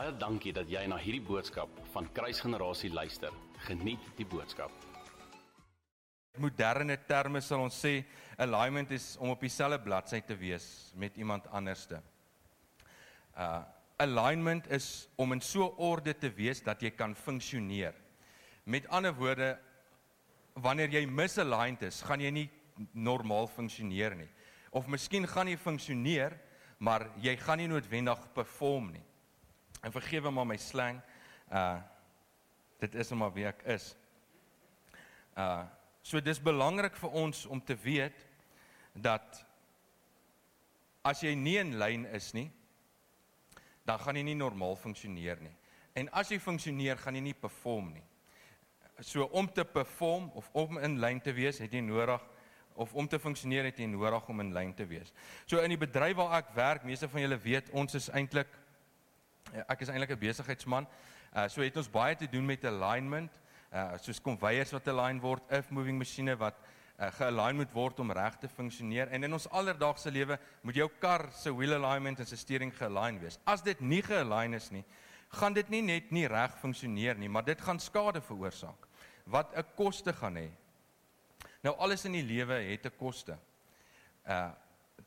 Baie dankie dat jy na hierdie boodskap van Kruisgenerasie luister. Geniet die boodskap. Moderne terme sal ons sê alignment is om op dieselfde bladsy te wees met iemand anderste. Uh alignment is om in so orde te wees dat jy kan funksioneer. Met ander woorde wanneer jy misaligned is, gaan jy nie normaal funksioneer nie. Of miskien gaan jy funksioneer, maar jy gaan nie noodwendig perform nie. En vergewe maar my slang. Uh dit is maar wie ek is. Uh so dis belangrik vir ons om te weet dat as jy nie in lyn is nie, dan gaan jy nie normaal funksioneer nie. En as jy funksioneer, gaan jy nie perform nie. So om te perform of om in lyn te wees, het jy nodig of om te funksioneer het jy nodig om in lyn te wees. So in die bedryf waar ek werk, meeste van julle weet, ons is eintlik ek is eintlik 'n besigheidsman. Uh so het ons baie te doen met alignment, uh soos konveiers wat align word, if moving masjiene wat uh, ge-align moet word om reg te funksioneer. En in ons alledaagse lewe moet jou kar se wheel alignment en sy sturing ge-align wees. As dit nie ge-align is nie, gaan dit nie net nie reg funksioneer nie, maar dit gaan skade veroorsaak wat 'n koste gaan hê. Nou alles in die lewe het 'n koste. Uh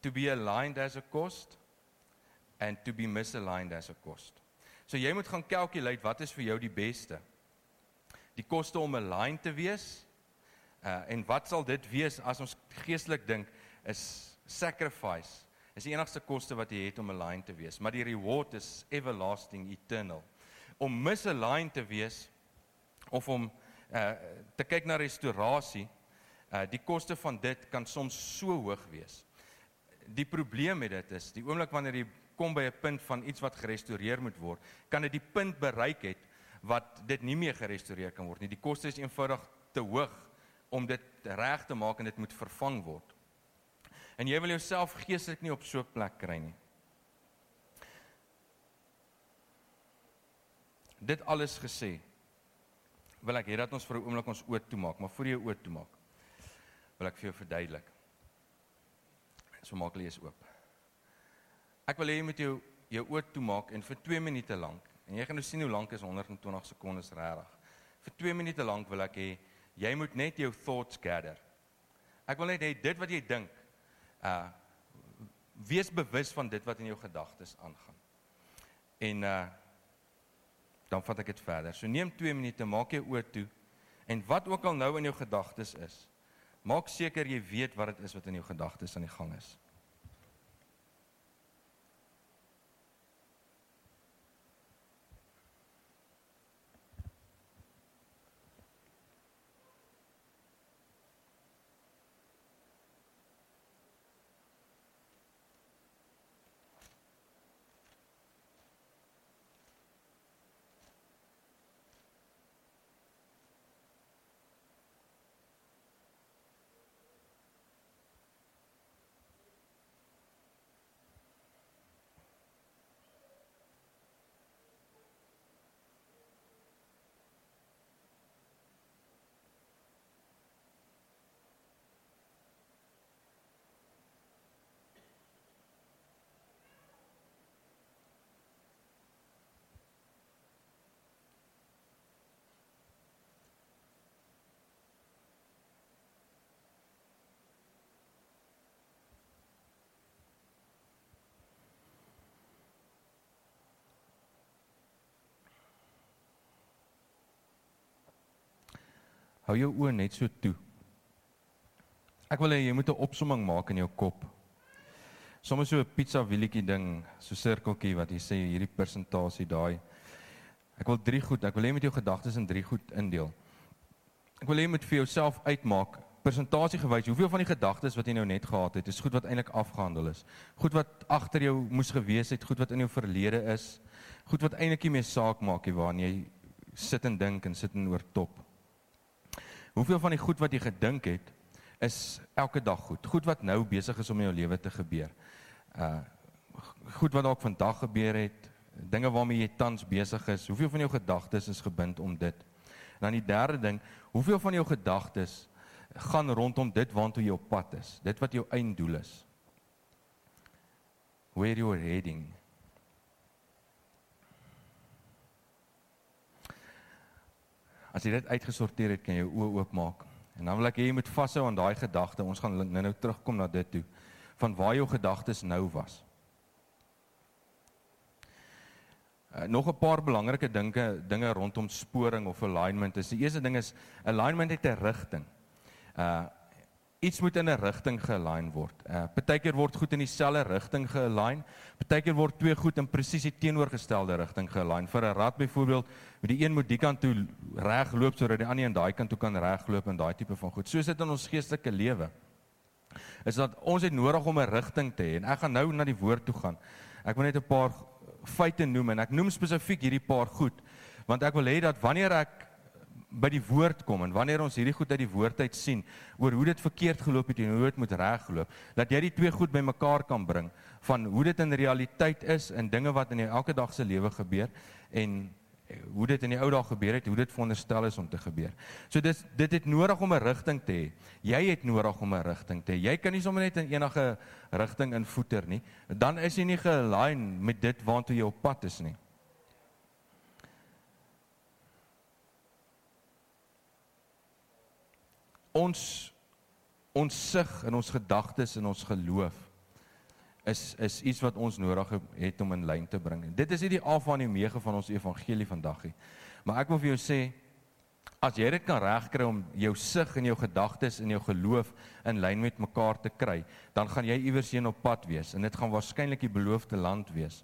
to be aligned as a cost and to be misaligned as a cost. So jy moet gaan calculate wat is vir jou die beste. Die koste om aligned te wees. Uh en wat sal dit wees as ons geestelik dink is sacrifice. Is die enigste koste wat jy het om aligned te wees, maar die reward is everlasting eternal. Om misaligned te wees of om uh te kyk na restaurasie, uh die koste van dit kan soms so hoog wees. Die probleem met dit is, die oomblik wanneer jy kom by 'n punt van iets wat gerestoreer moet word, kan dit die punt bereik het wat dit nie meer gerestoreer kan word nie. Die koste is eenvoudig te hoog om dit reg te maak en dit moet vervang word. En jy wil jouself geestelik nie op so 'n plek kry nie. Dit alles gesê, wil ek hê dat ons vir 'n oomblik ons oë toemaak, maar voor jy oë toemaak, wil ek vir jou verduidelik. So maak lees oop. Ek wil hê jy moet jou jou oë toemaak en vir 2 minute lank. En jy gaan nou sien hoe lank is 120 sekondes regtig. Vir 2 minute lank wil ek hê jy moet net jou thoughts gather. Ek wil net hê dit wat jy dink, uh wees bewus van dit wat in jou gedagtes aangaan. En uh dan vat ek dit verder. So neem 2 minute, maak jou oë toe en wat ook al nou in jou gedagtes is, maak seker jy weet wat dit is wat in jou gedagtes aan die gang is. Hou jou oë net so toe. Ek wil hê jy moet 'n opsomming maak in jou kop. Sommige so 'n pizza wielietjie ding, so sirkeltjie wat jy sê hierdie persentasie daai. Ek wil drie goed, ek wil hê met jou gedagtes in drie goed indeel. Ek wil hê jy moet vir jouself uitmaak persentasie gewys hoeveel van die gedagtes wat jy nou net gehad het, is goed wat eintlik afgehandel is. Goed wat agter jou moes gewees het, goed wat in jou verlede is, goed wat eintlik nie meer saak maak nie waarna jy sit en dink en sit en oortop. Hoeveel van die goed wat jy gedink het is elke dag goed. Goed wat nou besig is om in jou lewe te gebeur. Uh goed wat dalk vandag gebeur het, dinge waarmee jy tans besig is. Hoeveel van jou gedagtes is gebind om dit? En dan die derde ding, hoeveel van jou gedagtes gaan rondom dit waartoe jy op pad is? Dit wat jou einddoel is. Where you are heading. As jy dit uitgesorteer het, kan jy jou oë oopmaak. En dan wil ek hê jy moet vashou aan daai gedagte. Ons gaan nou nou terugkom na dit toe van waar jou gedagtes nou was. Uh, nog 'n paar belangrike dinge dinge rondom sporing of alignment. Is die eerste ding is alignment het 'n rigting. Uh iets moet in 'n rigting gealign word. Uh partykeer word goed in dieselfde rigting gealign. Partykeer word twee goed in presies die teenoorgestelde rigting gealign. Vir 'n rad byvoorbeeld, moet die een moet die kant toe reg loop sodat die ander aan daai kant toe kan regloop en daai tipe van goed. So is dit in ons geestelike lewe. Is dat ons het nodig om 'n rigting te hê en ek gaan nou na die woord toe gaan. Ek wil net 'n paar feite noem en ek noem spesifiek hierdie paar goed want ek wil hê dat wanneer ek by die woord kom en wanneer ons hierdie goed uit die woord uit sien oor hoe dit verkeerd geloop het en hoe dit moet regloop, dat jy die twee goed bymekaar kan bring van hoe dit in realiteit is en dinge wat in jou elke dag se lewe gebeur en hoe dit in die ou dae gebeur het, hoe dit veronderstel is om te gebeur. So dis dit het nodig om 'n rigting te hê. Jy het nodig om 'n rigting te hê. Jy kan nie sommer net in enige rigting invoeter nie. Dan is jy nie gealign met dit waartoe jy op pad is nie. Ons ons sig en ons gedagtes en ons geloof is is iets wat ons nodig het om in lyn te bring. Dit is nie die alfa en omega van ons evangelie vandag nie. Maar ek wil vir jou sê as jy dit kan regkry om jou sig en jou gedagtes en jou geloof in lyn met mekaar te kry, dan gaan jy iewers heen op pad wees en dit gaan waarskynlik die beloofde land wees.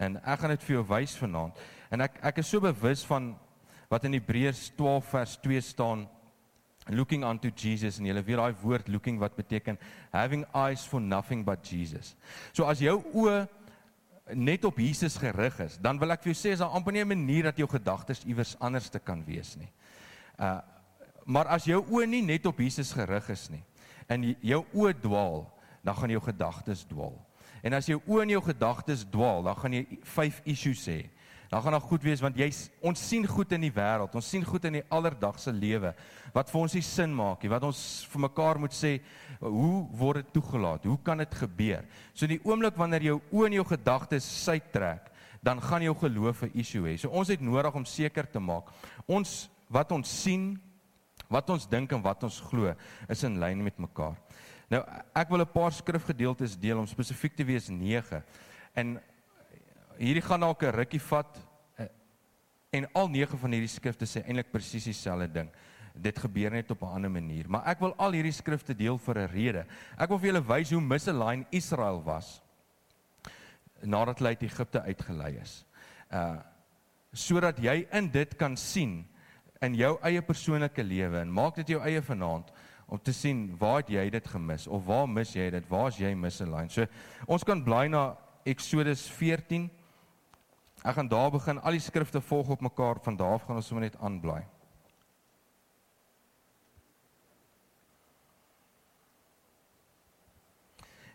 En ek gaan dit vir jou wys vanaand. En ek ek is so bewus van wat in Hebreërs 12 vers 2 staan looking unto Jesus en jy weet daai woord looking wat beteken having eyes for nothing but Jesus. So as jou oë net op Jesus gerig is, dan wil ek vir jou sê is daar amper nie 'n manier dat jou gedagtes iewers anders te kan wees nie. Uh maar as jou oë nie net op Jesus gerig is nie en jou oë dwaal, dan gaan jou gedagtes dwaal. En as jou oë en jou gedagtes dwaal, dan gaan jy vyf issues hê dan gaan dit goed wees want jy ons sien goed in die wêreld, ons sien goed in die alledaagse lewe wat vir ons nie sin maak nie, wat ons vir mekaar moet sê, hoe word dit toegelaat? Hoe kan dit gebeur? So in die oomblik wanneer jou oë en jou gedagtes sy trek, dan gaan jou geloof 'n issue hê. So ons het nodig om seker te maak ons wat ons sien, wat ons dink en wat ons glo is in lyn met mekaar. Nou ek wil 'n paar skrifgedeeltes deel om spesifiek te wees 9. En hierdie gaan dalk 'n rukkie vat eh, en al 9 van hierdie skrifte sê eintlik presies dieselfde ding. Dit gebeur net op 'n ander manier, maar ek wil al hierdie skrifte deel vir 'n rede. Ek wil vir julle wys hoe misaligned Israel was nadat hulle uit Egipte uitgelei is. Uh sodat jy in dit kan sien in jou eie persoonlike lewe en maak dit jou eie vanaand om te sien waar het jy dit gemis of waar mis jy dit? Waar's jy misaligned? So ons kan bly na Exodus 14 Ek gaan daar begin. Al die skrifte volg op mekaar. Van daar af gaan ons sommer net aanblaai.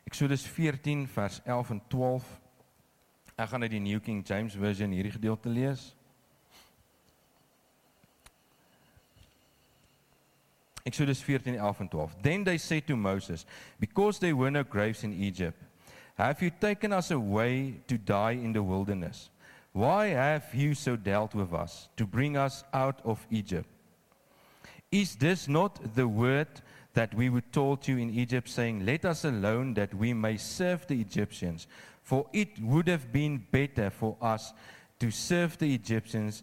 Eksodus 14 vers 11 en 12. Ek gaan uit die New King James Version hierdie gedeelte lees. Exodus 14 11 en 12. Then they said to Moses, because there were no graves in Egypt, have you taken us away to die in the wilderness? Why have you so dealt with us to bring us out of Egypt? Is this not the word that we were told to in Egypt, saying, Let us alone that we may serve the Egyptians? For it would have been better for us to serve the Egyptians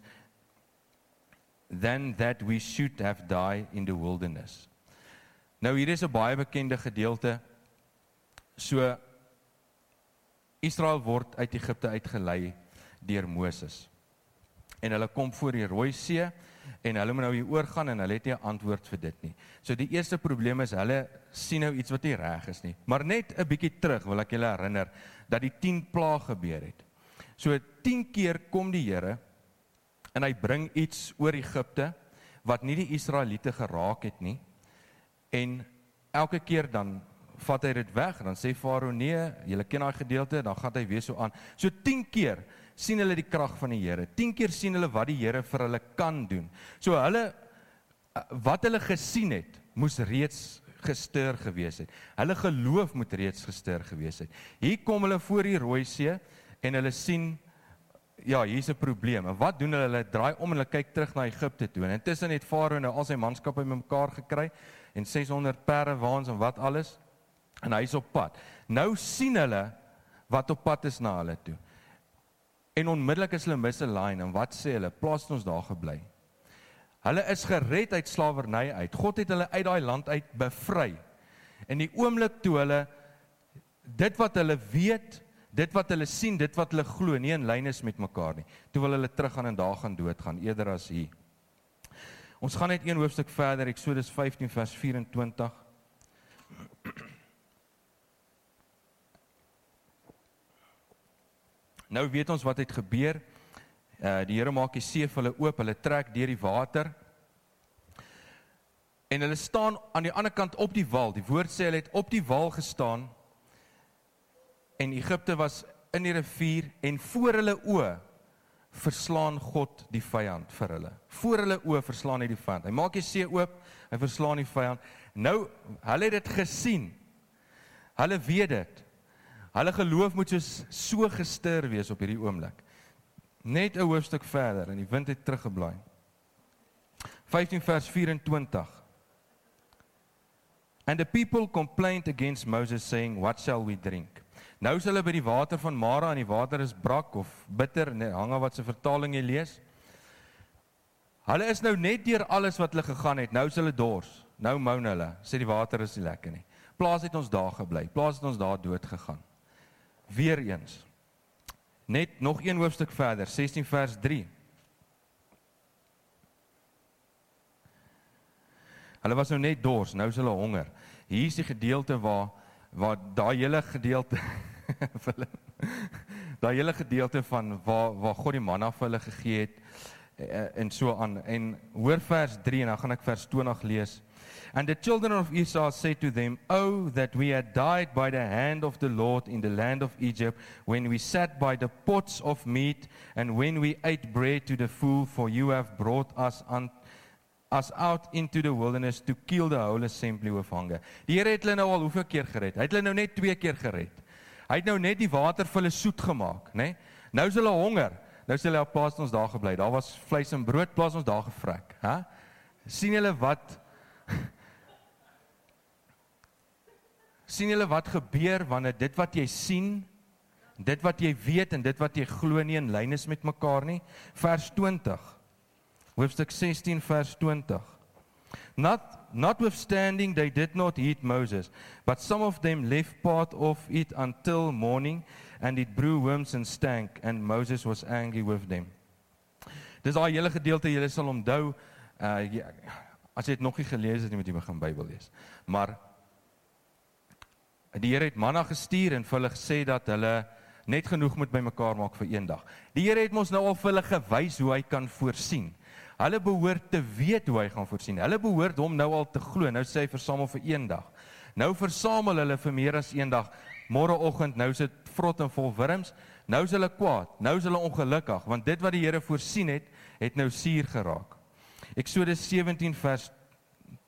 than that we should have died in the wilderness. Nou hier is 'n baie bekende gedeelte. So Israel word uit Egipte uitgelei deur Moses. En hulle kom voor die Rooi See en hulle moet nou hier oorgaan en hulle het nie 'n antwoord vir dit nie. So die eerste probleem is hulle sien nou iets wat nie reg is nie. Maar net 'n bietjie terug wil ek julle herinner dat die 10 plaag gebeur het. So 10 keer kom die Here en hy bring iets oor Egipte wat nie die Israeliete geraak het nie. En elke keer dan vat hy dit weg dan sê Farao nee, julle ken daai gedeelte, dan gaan hy weer so aan. So 10 keer sien hulle die krag van die Here. 10 keer sien hulle wat die Here vir hulle kan doen. So hulle wat hulle gesien het, moes reeds gestuur gewees het. Hulle geloof moet reeds gestuur gewees het. Hier kom hulle voor die Rooi See en hulle sien ja, hier's 'n probleem. En wat doen hulle? Hulle draai om en hulle kyk terug na Egipte toe. En intussen het Farao nou al sy manskappe bymekaar gekry en 600 perde waans en wat alles en hy's op pad. Nou sien hulle wat op pad is na hulle toe. En onmiddellik is hulle misaligned en wat sê hulle? Plaas ons daar gebly. Hulle is gered uit slawerny uit. God het hulle uit daai land uit bevry. In die oomblik toe hulle dit wat hulle weet dit wat hulle sien, dit wat hulle glo, nie in lyn is met mekaar nie. Toe wil hulle teruggaan en daar gaan doodgaan eerder as hier. Ons gaan net een hoofstuk verder, Eksodus 15 vers 24. Nou weet ons wat het gebeur. Uh die Here maak die see vir hulle oop, hulle trek deur die water. En hulle staan aan die ander kant op die wal. Die woord sê hulle het op die wal gestaan en Egipte was in die rivier en voor hulle oë verslaan God die vyand vir hulle. Voor hulle oë verslaan hy die vyand. Hy maak die see oop, hy verslaan die vyand. Nou, hulle het dit gesien. Hulle weet dit. Hulle geloof moet soos so gestuur wees op hierdie oomblik. Net 'n hoofstuk verder en die wind het teruggeblaai. 15 vers 24. And the people complained against Moses saying, "What shall we drink?" Nou is hulle by die water van Mara en die water is brak of bitter, net hang af wat se vertaling jy lees. Hulle is nou net deur alles wat hulle gegaan het. Nou is hulle dors. Nou moan hulle, sê die water is nie lekker nie. Plaas het ons daar gebly. Plaas het ons daar dood gegaan. Weereens. Net nog een hoofstuk verder, 16 vers 3. Hulle was nou net dors, nou is hulle honger. Hier is die gedeelte waar waar daai hele gedeelte daai hele gedeelte van waar waar God die manna vir hulle gegee het eh, en so aan en hoor vers 3 en dan gaan ek vers 20 lees And the children of Esau said to them, Oh, that we had died by the hand of the Lord in the land of Egypt, when we sat by the pots of meat, and when we ate bread to the full, for you have brought us un- us out into the wilderness to kill the whole assembly with hunger. Die Here het hulle nou al hoeveel keer gered? Hy het hulle nou net twee keer gered. Hy het nou net die water vir hulle soet gemaak, né? Nee? Nou is hulle honger. Nou sê hulle op plaas ons daar gebly. Daar was vleis en brood, plaas ons daar gevrek, hè? sien julle wat sien julle wat gebeur wanneer dit wat jy sien dit wat jy weet en dit wat jy glo nie in lyn is met mekaar nie vers 20 hoofstuk 16 vers 20 not Notwithstanding, they did not heed Moses, but some of them left part of it until morning, and it brew worms and stank, and Moses was angry with them. Dis daai hele gedeelte jy sal onthou, uh as jy dit nog nie gelees het nie, moet jy begin Bybel lees. Maar die Here het manna gestuur en vir hulle gesê dat hulle net genoeg moet bymekaar maak vir een dag. Die Here het mos nou al vir hulle gewys hoe hy kan voorsien. Hulle behoort te weet hoe hy gaan voorsien. Hulle behoort hom nou al te glo. Nou sê hy versamel vir een dag. Nou versamel hulle vir meer as een dag. Môreoggend nou sit vrot en vol wurms. Nou is hulle kwaad. Nou is hulle ongelukkig want dit wat die Here voorsien het, het nou suur geraak. Eksodus 17 vers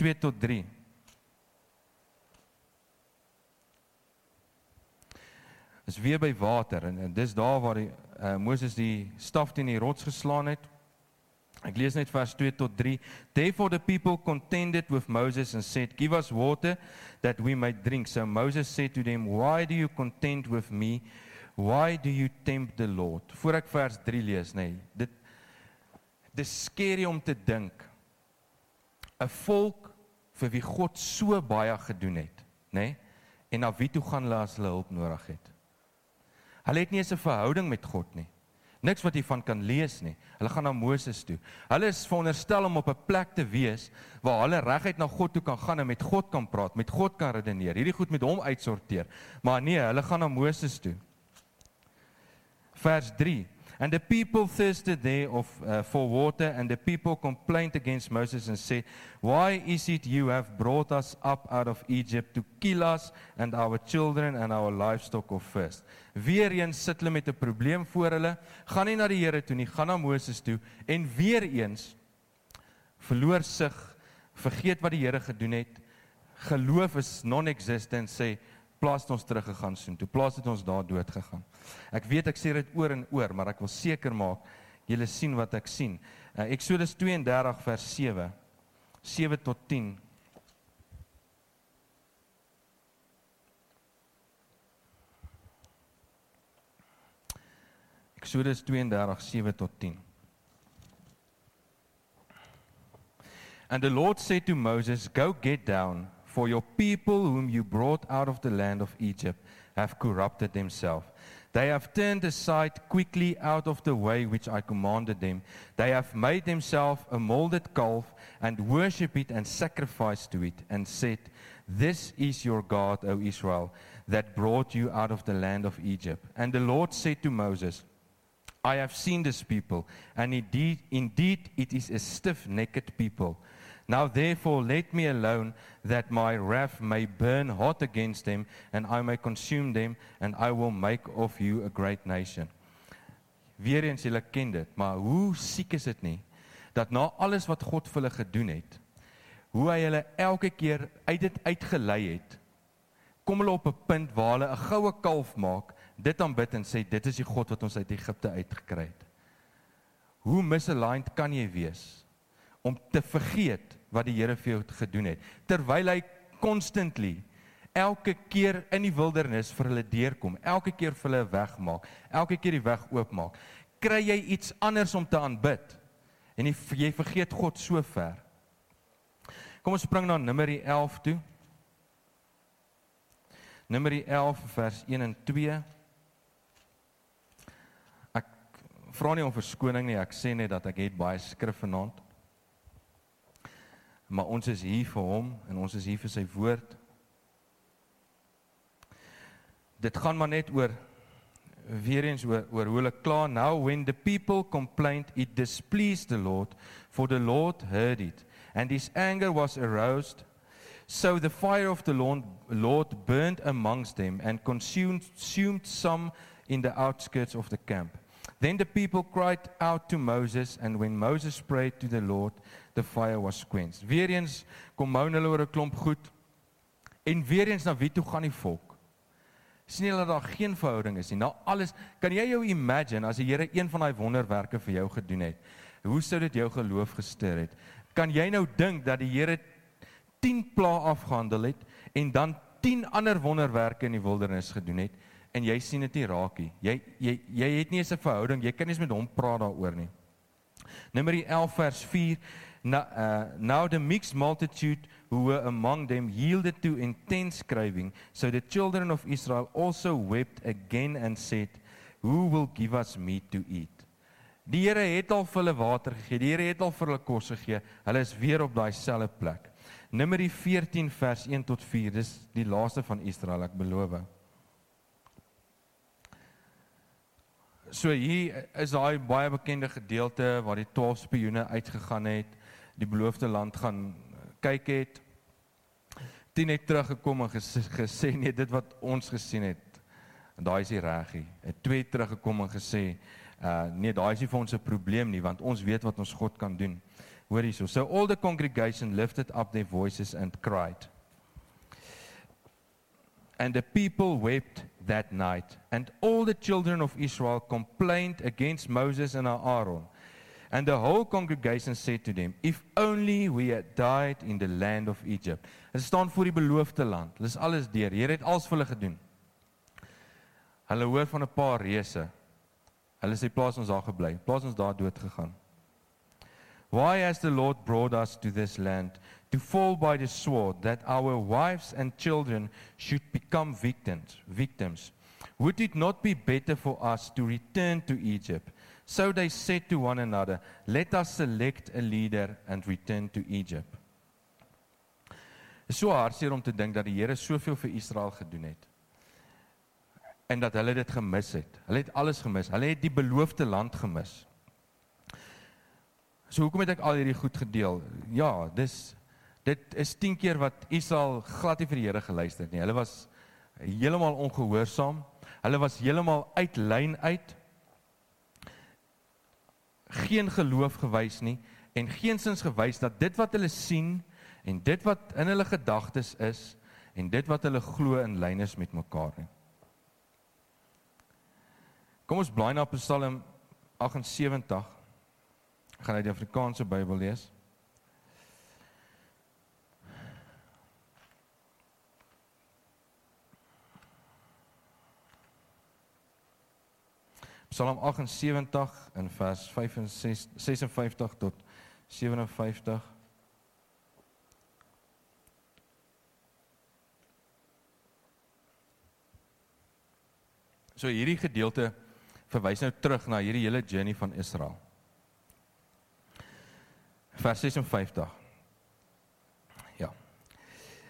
2 tot 3. Is weer by water en, en dis daar waar die uh, Moses die staf teen die rots geslaan het. Ek lees net vers 2 tot 3. Therefore the people contended with Moses and said, "Give us water that we might drink." So Moses said to them, "Why do you contend with me? Why do you tempt the Lord?" Voor ek vers 3 lees, nê. Nee, dit dis skerry om te dink 'n volk vir wie God so baie gedoen het, nê? Nee, en na wie toe gaan hulle as hulle hulp nodig het? Hulle het nie eens 'n verhouding met God nie. Niks wat jy van kan lees nie. Hulle gaan na Moses toe. Hulle is veronderstel om op 'n plek te wees waar hulle reguit na God toe kan gaan en met God kan praat, met God kan redeneer. Hierdie goed met hom uitsorteer. Maar nee, hulle gaan na Moses toe. Vers 3 And the people thirsted there of uh, for water, and the people complained against Moses and said, Why is it you have brought us up out of Egypt to kill us and our children and our livestock of first? Weer eens sit hulle met 'n probleem voor hulle, gaan nie na die Here toe nie, gaan na Moses toe en weer eens verloor sig, vergeet wat die Here gedoen het. Geloof is non-existent sê Plaas het ons teruggegaan soontoe. Plaas het ons daar dood gegaan. Ek weet ek sê dit oor en oor, maar ek wil seker maak julle sien wat ek sien. Uh, Eksodus 32 vers 7. 7 tot 10. Eksodus 32 7 tot 10. And the Lord said to Moses, Go get down, for your people whom you brought out of the land of Egypt have corrupted themselves. They have turned aside quickly out of the way which I commanded them. They have made themselves a molded calf and worship it and sacrifice to it, and said, This is your God, O Israel, that brought you out of the land of Egypt. And the Lord said to Moses, I have seen this people, and indeed, indeed it is a stiff necked people. Now therefore let me alone that my wrath may burn hot against them and I may consume them and I will make of you a great nation. Weereens julle ken dit, maar hoe siek is dit nie dat na alles wat God vir hulle gedoen het, hoe hy hulle elke keer uit dit uitgelei het, kom hulle op 'n punt waar hulle 'n goue kalf maak, dit aanbid en sê dit is die God wat ons uit Egipte uitgekry het. Hoe misaligned kan jy wees? Om te vergeet wat die Here vir jou gedoen het. Terwyl hy constantly elke keer in die wildernis vir hulle deurkom elke keer vir hulle wegmaak elke keer die weg oopmaak kry jy iets anders om te aanbid. En jy, jy vergeet God so ver. Kom ons spring na Numeri 11 toe. Numeri 11 vers 1 en 2 Ek vra nie om verskoning nie ek sê net dat ek het baie skrif vanaand maar ons is hier vir hom en ons is hier vir sy woord. Dit gaan maar net oor weer eens oor oor hoe hulle kla now when the people complained it displeased the Lord for the Lord heard it and his anger was aroused so the fire of the Lord, Lord burned amongst them and consumed, consumed some in the outskirts of the camp then the people cried out to Moses and when Moses prayed to the Lord the fire was quenched. Weer eens kom moan hulle oor 'n klomp goed. En weer eens na wie toe gaan die volk? sien hulle daar geen verhouding is nie. Na alles, kan jy jou imagine as die Here een van daai wonderwerke vir jou gedoen het? Hoe sou dit jou geloof gestuur het? Kan jy nou dink dat die Here 10 pla afgehandel het en dan 10 ander wonderwerke in die wildernis gedoen het en jy sien dit nie raak nie. Jy jy jy het nie eens 'n verhouding. Jy kan nie eens met hom praat daaroor nie. Numeri 11 vers 4 Now, uh, now the mixed multitude who were among them yielded to intense craving. So the children of Israel also wept again and said, Who will give us meat to eat? Die Here het al vir hulle water gegee. Die Here het al vir hulle kos gegee. Hulle is weer op daai selfde plek. Numeri 14 vers 1 tot 4. Dis die laaste van Israel, ek beloof. So hier is daai baie bekende gedeelte waar die 12 spioene uitgegaan het die beloofde land gaan kyk het. Tien het teruggekom en gesê, gesê nee, dit wat ons gesien het, daai is nie reg nie. Het twee teruggekom en gesê, uh nee, daai is nie vir ons 'n probleem nie, want ons weet wat ons God kan doen. Hoor hierso. So all the congregation lifted up their voices and cried. And the people wept that night, and all the children of Israel complained against Moses and Aaron. And the whole congregation said to them, If only we had died in the land of Egypt. Hulle staan voor die beloofde land. Hulle is alles deur. Here het alles vir hulle gedoen. Hulle hoor van 'n paar reëse. Hulle sê plaas ons daar gebly. Plaas ons daar dood gegaan. Why has the Lord brought us to this land to fall by the sword that our wives and children should become victims? Victims. Would it not be better for us to return to Egypt? So they said to one another, Let us select a leader and return to Egypt. Is so hartseer om te dink dat die Here soveel vir Israel gedoen het. En dat hulle dit gemis het. Hulle het alles gemis. Hulle het die beloofde land gemis. So hoekom het ek al hierdie goed gedeel? Ja, dis dit is 10 keer wat Israel glad nie vir die Here geluister het nie. Hulle was heeltemal ongehoorsaam. Hulle was heeltemal uit lyn uit geen geloof gewys nie en geensins gewys dat dit wat hulle sien en dit wat in hulle gedagtes is en dit wat hulle glo in lyn is met mekaar nie. Kom ons blaai na Psalm 78. Ek gaan uit die Afrikaanse Bybel lees. Psalm 78 in vers 56 56 tot 57 So hierdie gedeelte verwys nou terug na hierdie hele journey van Israel. Vers 56. Ja.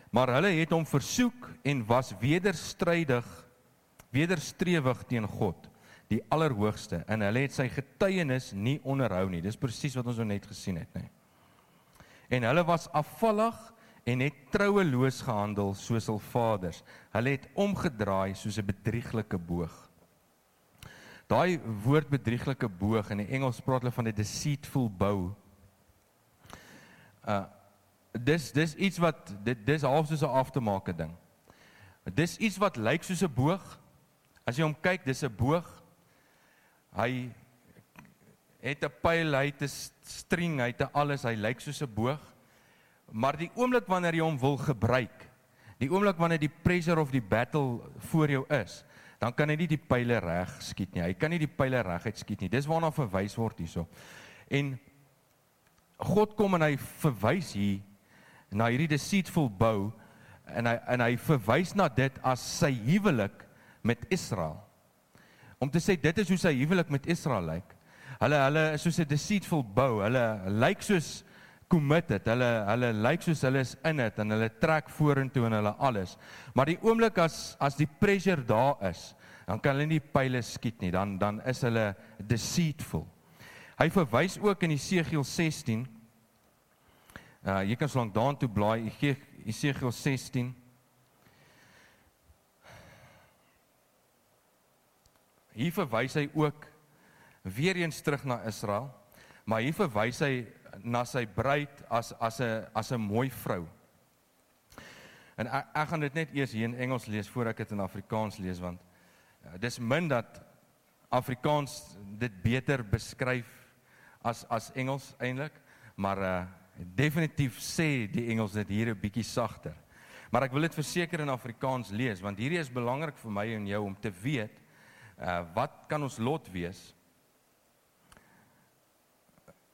Maar hulle het hom versoek en was wederstrydig, wederstrewig teen God, die Allerhoogste, en hulle het sy getuienis nie onderhou nie. Dis presies wat ons nou net gesien het, nê. En hulle was afvallig en het troueloos gehandel soos hul vaders. Hulle het omgedraai soos 'n bedrieglike boog. Daai woord bedrieglike boog in die Engels praat hulle van 'n deceitful bow. Uh dis dis iets wat dit dis half soos 'n aftemake ding. Dis iets wat lyk soos 'n boog. As jy hom kyk, dis 'n boog. Hy het 'n pyl, hy het 'n string, hy het alles, hy lyk soos 'n boog. Maar die oomblik wanneer jy hom wil gebruik, die oomblik wanneer die pressure of die battle voor jou is, dan kan hy nie die pile reg skiet nie. Hy kan nie die pile reguit skiet nie. Dis waarna verwys word hierso. En God kom en hy verwys hier na hierdie deceitful bow en hy en hy verwys na dit as sy huwelik met Israel. Om te sê dit is hoe sy huwelik met Israel lyk. Hulle hulle is soos 'n deceitful bow. Hulle lyk soos committed. Hulle hulle lyk soos hulle is in dit en hulle trek vorentoe en hulle alles. Maar die oomblik as as die pressure daar is, dan kan hulle nie pile skiet nie. Dan dan is hulle deceitful. Hy verwys ook in Esegiel 16. Uh jy kan slank daartoe blaai Esegiel 16. Hier verwys hy ook weer eens terug na Israel, maar hier verwys hy na sy bruid as as 'n as 'n mooi vrou. En ek, ek gaan dit net eers hier in Engels lees voor ek dit in Afrikaans lees want uh, dis min dat Afrikaans dit beter beskryf as as Engels eintlik, maar uh definitief sê die Engels dit hier 'n bietjie sagter. Maar ek wil dit verseker in Afrikaans lees want hierdie is belangrik vir my en jou om te weet uh wat kan ons lot wees?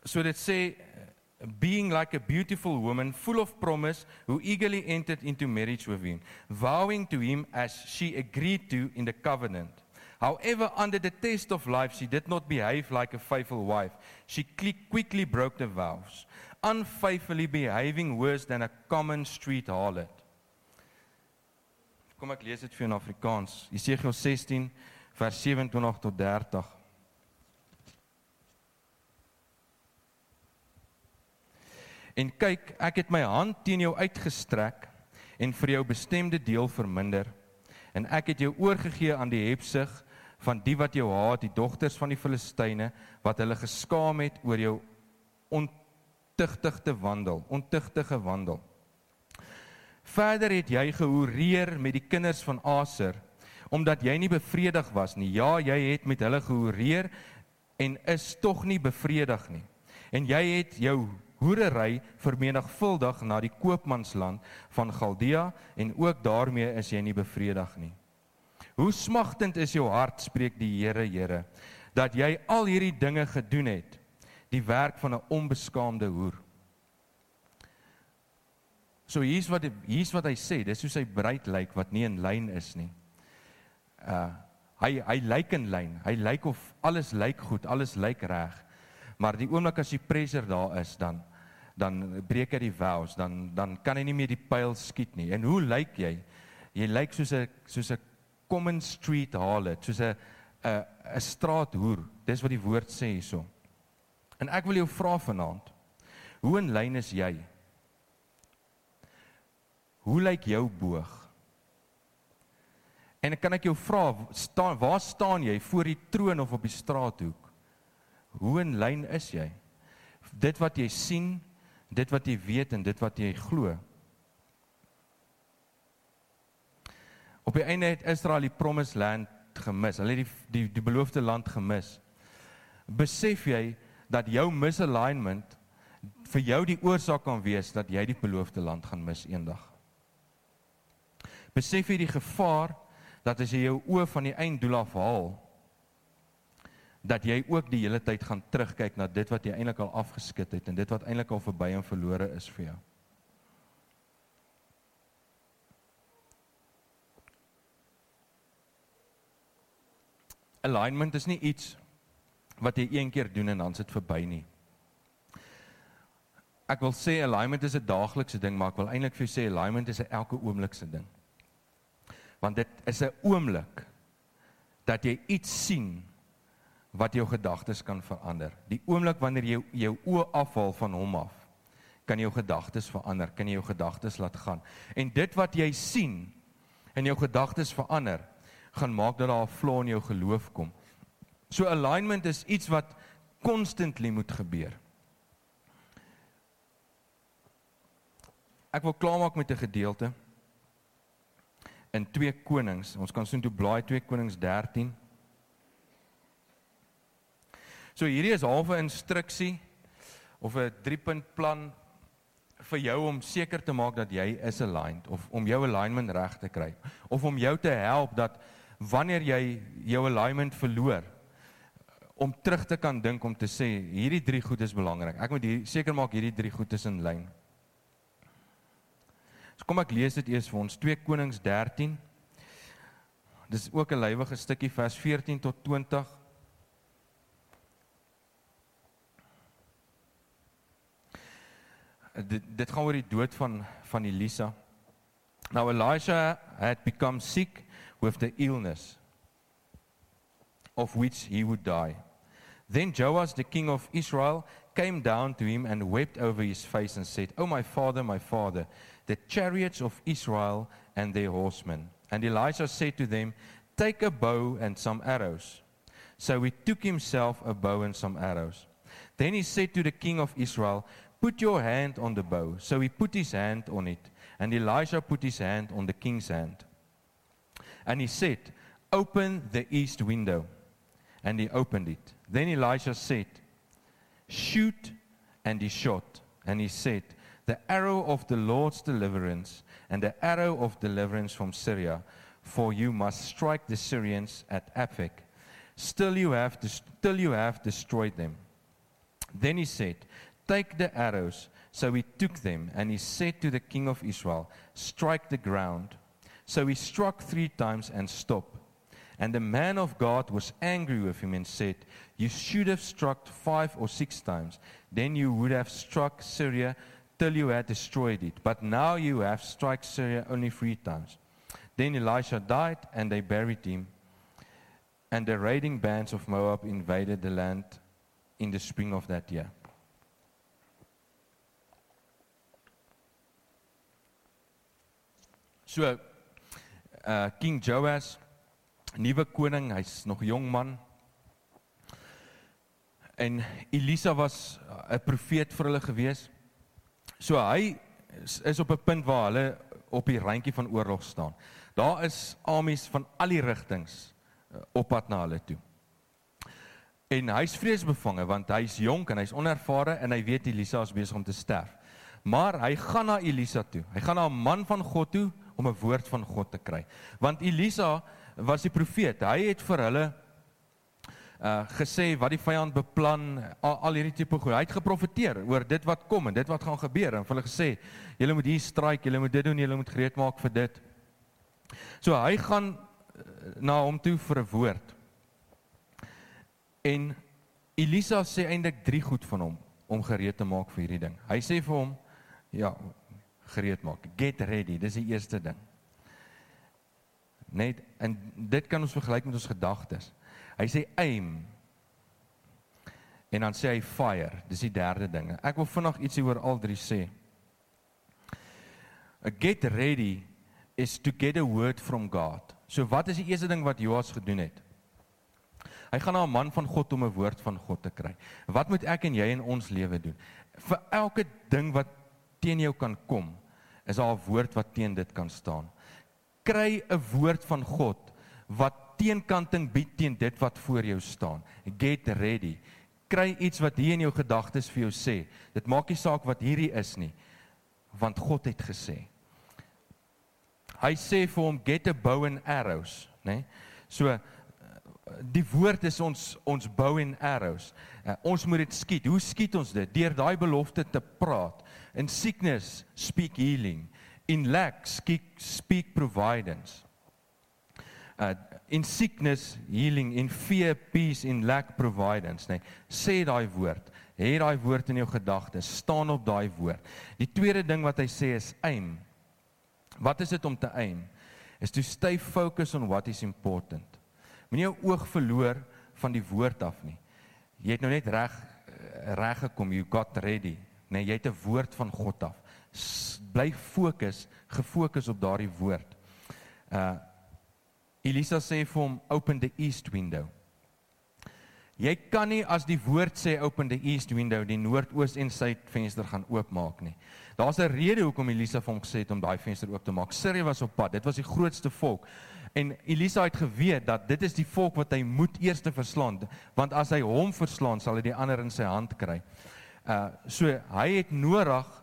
So dit sê being like a beautiful woman full of promise who eagerly entered into marriage with him vowing to him as she agreed to in the covenant. However under the test of life she did not behave like a faithful wife. She quickly broke the vows unfaithfully behaving worse than a common street harlot. Kom ek lees dit vir in Afrikaans. Jesegiel 16 vers 27 tot 30 En kyk, ek het my hand teen jou uitgestrek en vir jou bestemde deel verminder. En ek het jou oorgegee aan die hebsug van die wat jou haat, die dogters van die Filistyne wat hulle geskaam het oor jou ontugtige wandel, ontugtige wandel. Verder het jy gehoreer met die kinders van Aser omdat jy nie bevredig was nie. Ja, jy het met hulle gehoreer en is tog nie bevredig nie. En jy het jou hoerery vermenigvuldig na die koopmansland van Galdia en ook daarmee is jy nie bevredig nie. Hoe smagtend is jou hart, spreek die Here, Here, dat jy al hierdie dinge gedoen het, die werk van 'n onbeskaamde hoer. So hier's wat hier's wat hy sê, dis hoe sy bruid lyk wat nie in lyn is nie. Uh hy hy lyk in lyn. Hy lyk of alles lyk goed, alles lyk reg. Maar die oomblik as die pressure daar is, dan dan breek hy die vows, dan dan kan hy nie meer die pyl skiet nie. En hoe lyk jy? Jy lyk soos 'n soos 'n common street harlot, soos 'n 'n 'n straathoer. Dis wat die woord sê hierso. En ek wil jou vra vanaand. Hoe in lyn is jy? Hoe lyk jou boog? En kan ek jou vra, staan waar staan jy voor die troon of op die straathoek? Hoe in lyn is jy? Dit wat jy sien, dit wat jy weet en dit wat jy glo. Op die einde het Israel die promised land gemis. Hulle het die die die beloofde land gemis. Besef jy dat jou misalignment vir jou die oorsaak kan wees dat jy die beloofde land gaan mis eendag? Besef jy die gevaar dat as jy jou oë van die einddoel af haal dat jy ook die hele tyd gaan terugkyk na dit wat jy eintlik al afgeskit het en dit wat eintlik al verby en verlore is vir jou. Alignment is nie iets wat jy een keer doen en dan sit verby nie. Ek wil sê alignment is 'n daaglikse ding, maar ek wil eintlik vir jou sê alignment is 'n elke oomblik se ding. Want dit is 'n oomblik dat jy iets sien wat jou gedagtes kan verander. Die oomblik wanneer jy jou oë afhaal van hom af, kan jou gedagtes verander, kan jy jou gedagtes laat gaan. En dit wat jy sien en jou gedagtes verander, gaan maak dat daar 'n flaw in jou geloof kom. So alignment is iets wat constantly moet gebeur. Ek wil klaarmaak met 'n gedeelte in 2 Konings. Ons kan sien toe blaai 2 Konings 13. So hierdie is half 'n instruksie of 'n 3-punt plan vir jou om seker te maak dat jy is aligned of om jou alignment reg te kry of om jou te help dat wanneer jy jou alignment verloor om terug te kan dink om te sê hierdie drie goed is belangrik. Ek moet hier seker maak hierdie drie goed is in lyn. So kom ek lees dit eers vir ons 2 Konings 13. Dis ook 'n lywige stukkie vers 14 tot 20. Dit dit gaan oor die dood van van Elisa. Now Elisha had become sick with the illness of which he would die. Then Joash, the king of Israel, came down to him and wept over his face and said, Oh, my father, my father, the chariots of Israel and their horsemen. And Elisha said to them, Take a bow and some arrows. So he took himself a bow and some arrows. Then he said to the king of Israel, Put your hand on the bow. So he put his hand on it, and Elisha put his hand on the king's hand. And he said, Open the east window. And he opened it. Then Elisha said, Shoot. And he shot. And he said, The arrow of the Lord's deliverance and the arrow of deliverance from Syria, for you must strike the Syrians at Aphek. Still you have, still you have destroyed them. Then he said, Take the arrows. So he took them, and he said to the king of Israel, Strike the ground. So he struck three times and stopped. And the man of God was angry with him and said, You should have struck five or six times. Then you would have struck Syria till you had destroyed it. But now you have struck Syria only three times. Then Elisha died, and they buried him. And the raiding bands of Moab invaded the land in the spring of that year. So uh King Joas nuwe koning, hy's nog 'n jong man. En Elisa was 'n profeet vir hulle gewees. So hy is, is op 'n punt waar hulle op die randjie van oorlog staan. Daar is armies van al die rigtings uh, op pad na hulle toe. En hy's vreesbevange want hy's jonk en hy's onervare en hy weet Elisa is besig om te sterf. Maar hy gaan na Elisa toe. Hy gaan na 'n man van God toe om 'n woord van God te kry. Want Elisa was die profeet. Hy het vir hulle uh gesê wat die vyand beplan, al, al hierdie tipe goed. Hy het geprofeteer oor dit wat kom en dit wat gaan gebeur en vir hulle gesê, julle moet hier stryk, julle moet dit doen, julle moet gereed maak vir dit. So hy gaan uh, na hom toe vir 'n woord. En Elisa sê eintlik drie goed van hom om gereed te maak vir hierdie ding. Hy sê vir hom, ja, gereed maak. Get ready, dis die eerste ding. Net en dit kan ons vergelyk met ons gedagtes. Hy sê aim. En dan sê hy fire, dis die derde ding. Ek wil vinnig ietsie oor al drie sê. A get ready is to get a word from God. So wat is die eerste ding wat Joas gedoen het? Hy gaan na 'n man van God om 'n woord van God te kry. Wat moet ek en jy in ons lewe doen? Vir elke ding wat teen jou kan kom, is daar 'n woord wat teen dit kan staan. Kry 'n woord van God wat teenkanting bied teen dit wat voor jou staan. Get ready. Kry iets wat hier in jou gedagtes vir jou sê. Dit maak nie saak wat hierdie is nie, want God het gesê. Hy sê vir hom get a bow and arrows, né? Nee? So die woord is ons ons bow and arrows. Uh, ons moet dit skiet. Hoe skiet ons dit? Deur daai belofte te praat. In sickness speak healing. In lack speak speak providence. Uh in sickness healing, in fear peace, in lack providence, nê. Nee. Sê daai woord. Hê daai woord in jou gedagtes. Staan op daai woord. Die tweede ding wat hy sê is aim. Wat is dit om te aim? Is to stay focused on what is important. Moenie jou oog verloor van die woord af nie. Jy het nou net reg reg gekom, you got ready. Nee, jy het 'n woord van God af. Bly fokus, gefokus op daardie woord. Uh Elisa sê vir hom open the east window. Jy kan nie as die woord sê open the east window die noordoos en suid venster gaan oopmaak nie. Daar's 'n rede hoekom Elisa vir hom gesê het om daai venster oop te maak. Sirië was op pad. Dit was die grootste volk. En Elisa het geweet dat dit is die volk wat hy moet eers verslaan, want as hy hom verslaan, sal hy die ander in sy hand kry. Uh so hy het nodig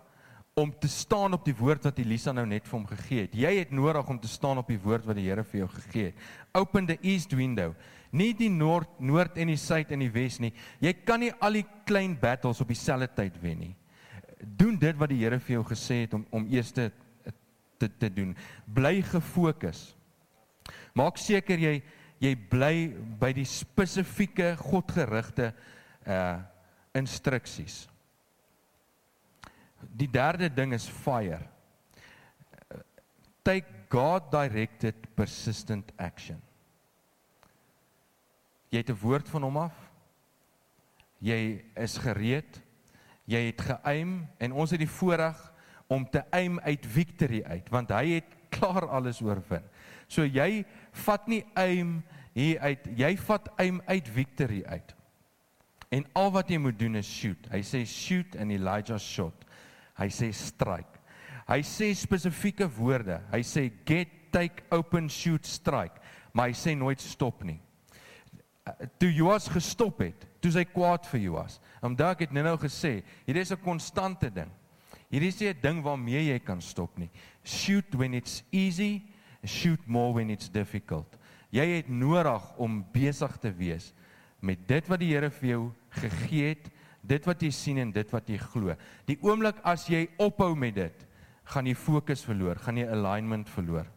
om te staan op die woord wat Elisa nou net vir hom gegee het. Jy het nodig om te staan op die woord wat die Here vir jou gegee het. Open the east window. Nie die noord, noord en die suid en die wes nie. Jy kan nie al die klein battles op dieselfde tyd wen nie. Doen dit wat die Here vir jou gesê het om om eers te te, te doen. Bly gefokus. Maak seker jy jy bly by die spesifieke godgerigte uh instruksies. Die derde ding is fire. Take God directed persistent action. Jy het 'n woord van hom af. Jy is gereed. Jy het geaim en ons het die voorreg om te aim uit victory uit want hy het klaar alles oorwin. So jy vat nie aim hier uit, jy vat aim uit victory uit. En al wat jy moet doen is shoot. Hy sê shoot and Elijah shot. Hy sê strike. Hy sê spesifieke woorde. Hy sê get, take, open, shoot, strike. Maar hy sê nooit stop nie. Toe Joas gestop het, toe hy kwaad vir Joas. Omdat ek het nou gesê, hier is 'n konstante ding. Hier is nie 'n ding waarmee jy kan stop nie. Shoot when it's easy, shoot more when it's difficult. Jy het nodig om besig te wees met dit wat die Here vir jou gegee het, dit wat jy sien en dit wat jy glo. Die oomblik as jy ophou met dit, gaan jy fokus verloor, gaan jy alignment verloor.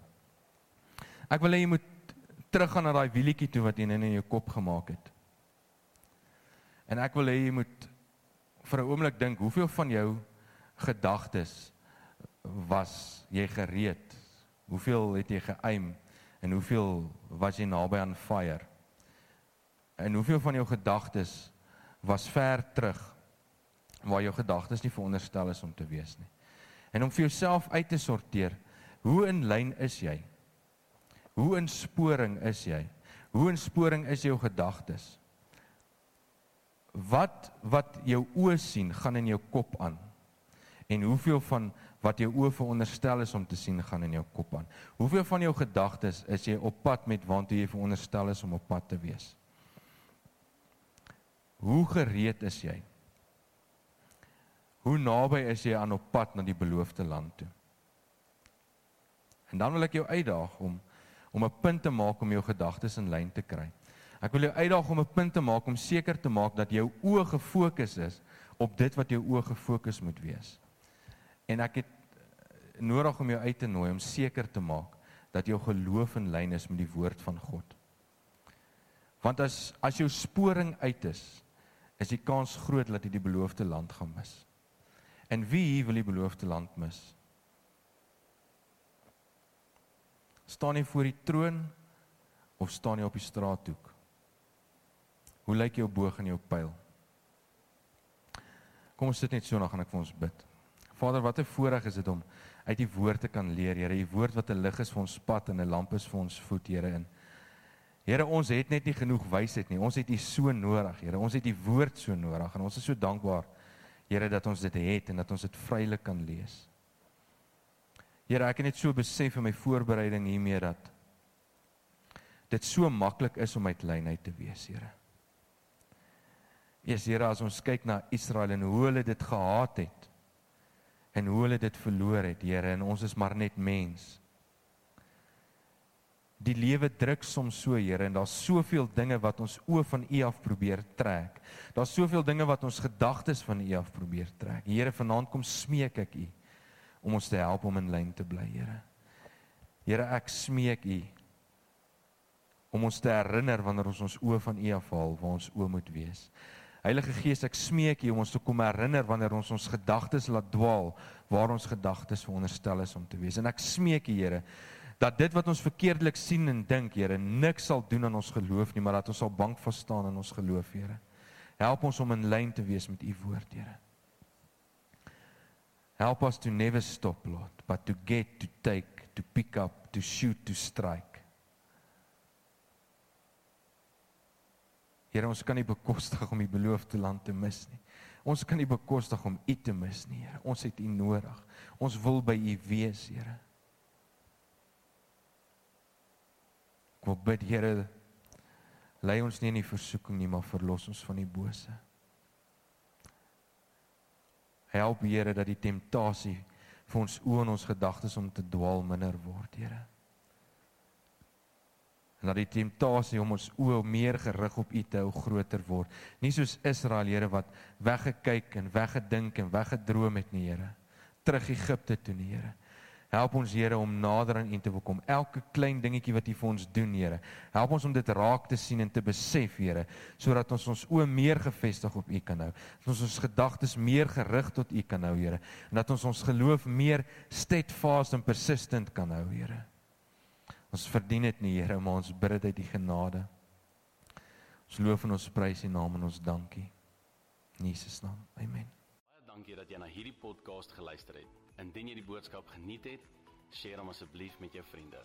Ek wil hê jy moet teruggaan na daai wielietjie toe wat jy net in jou kop gemaak het. En ek wil hê jy moet vir 'n oomblik dink, hoeveel van jou gedagtes was jy gereed Hoeveel het jy geaim en hoeveel was jy naby aan fire? En hoeveel van jou gedagtes was ver terug waar jou gedagtes nie veronderstel is om te wees nie. En om vir jouself uit te sorteer, hoe in lyn is jy? Hoe in sporing is jy? Hoe in sporing is jou gedagtes? Wat wat jou oë sien, gaan in jou kop aan. En hoeveel van wat jou oë veronderstel is om te sien gaan in jou kop aan. Hoeveel van jou gedagtes is jy op pad met waantoe jy veronderstel is om op pad te wees? Hoe gereed is jy? Hoe naby is jy aan op pad na die beloofde land toe? En dan wil ek jou uitdaag om om 'n punt te maak om jou gedagtes in lyn te kry. Ek wil jou uitdaag om 'n punt te maak om seker te maak dat jou oë gefokus is op dit wat jou oë gefokus moet wees. En ek het nodig om jou uit te nooi om seker te maak dat jou geloof in lyn is met die woord van God. Want as as jou sporing uit is, is die kans groot dat jy die beloofde land gaan mis. En wie wil die beloofde land mis? Staan jy voor die troon of staan jy op die straathoek? Hoe lyk jou boog en jou pyl? Kom ons sit net so en dan gaan ek vir ons bid. Vader, wat 'n voorreg is dit om uit die woord te kan leer, Here. Die woord wat 'n lig is vir ons pad en 'n lamp is vir ons voet, Here. In Here, ons het net nie genoeg wysheid nie. Ons het U so nodig, Here. Ons het die woord so nodig en ons is so dankbaar, Here, dat ons dit het en dat ons dit vrylik kan lees. Here, ek het net so besef in my voorbereiding hiermee dat dit so maklik is om uit lyn uit te wees, Here. Eers Here, as ons kyk na Israel en hoe hulle dit gehaat het en hoe hulle dit verloor het, Here, en ons is maar net mens. Die lewe druk soms so, Here, en daar's soveel dinge wat ons oë van U af probeer trek. Daar's soveel dinge wat ons gedagtes van U af probeer trek. Here, vanaand kom smeek ek U om ons te help om in lyn te bly, Here. Here, ek smeek U om ons te herinner wanneer ons ons oë van U afhaal waar ons oë moet wees. Heilige Gees, ek smeek U om ons te kom herinner wanneer ons ons gedagtes laat dwaal waar ons gedagtes veronderstel is om te wees. En ek smeek U, Here, dat dit wat ons verkeerdelik sien en dink, Here, niks sal doen aan ons geloof nie, maar dat ons sal bank vas staan in ons geloof, Here. Help ons om in lyn te wees met U woord, Here. Help us to never stop, Lord, but to get, to take, to pick up, to shoot, to strike. Here, ons kan nie bekostig om die beloofde land te mis nie. Ons kan nie bekostig om U te mis nie, Here. Ons het U nodig. Ons wil by U wees, Here. Wil bid Here lei ons nie in die versoeking nie, maar verlos ons van die bose. Help Here dat die temptasie vir ons oë en ons gedagtes om te dwaal minder word, Here. En dat die temptasie om ons oë meer gerig op U te hou groter word. Nie soos Israel, Here, wat weggekyk en weggedink en weggedroom het nie, Here. Terug Egipte toe, Here. Help ons Here om nader aan U te kom. Elke klein dingetjie wat U vir ons doen, Here. Help ons om dit raak te sien en te besef, Here, sodat ons ons oë meer gefestig op U kan hou. Dat ons ons gedagtes meer gerig tot U kan hou, Here, en dat ons ons geloof meer steadfast en persistent kan hou, Here. Ons verdien dit nie, Here, maar ons bid dit uit U genade. Ons loof en ons prys U naam en ons dankie. In Jesus naam. Amen. Baie dankie dat jy na hierdie podcast geluister het. Indien jy die boodskap geniet het, deel hom asseblief met jou vriende.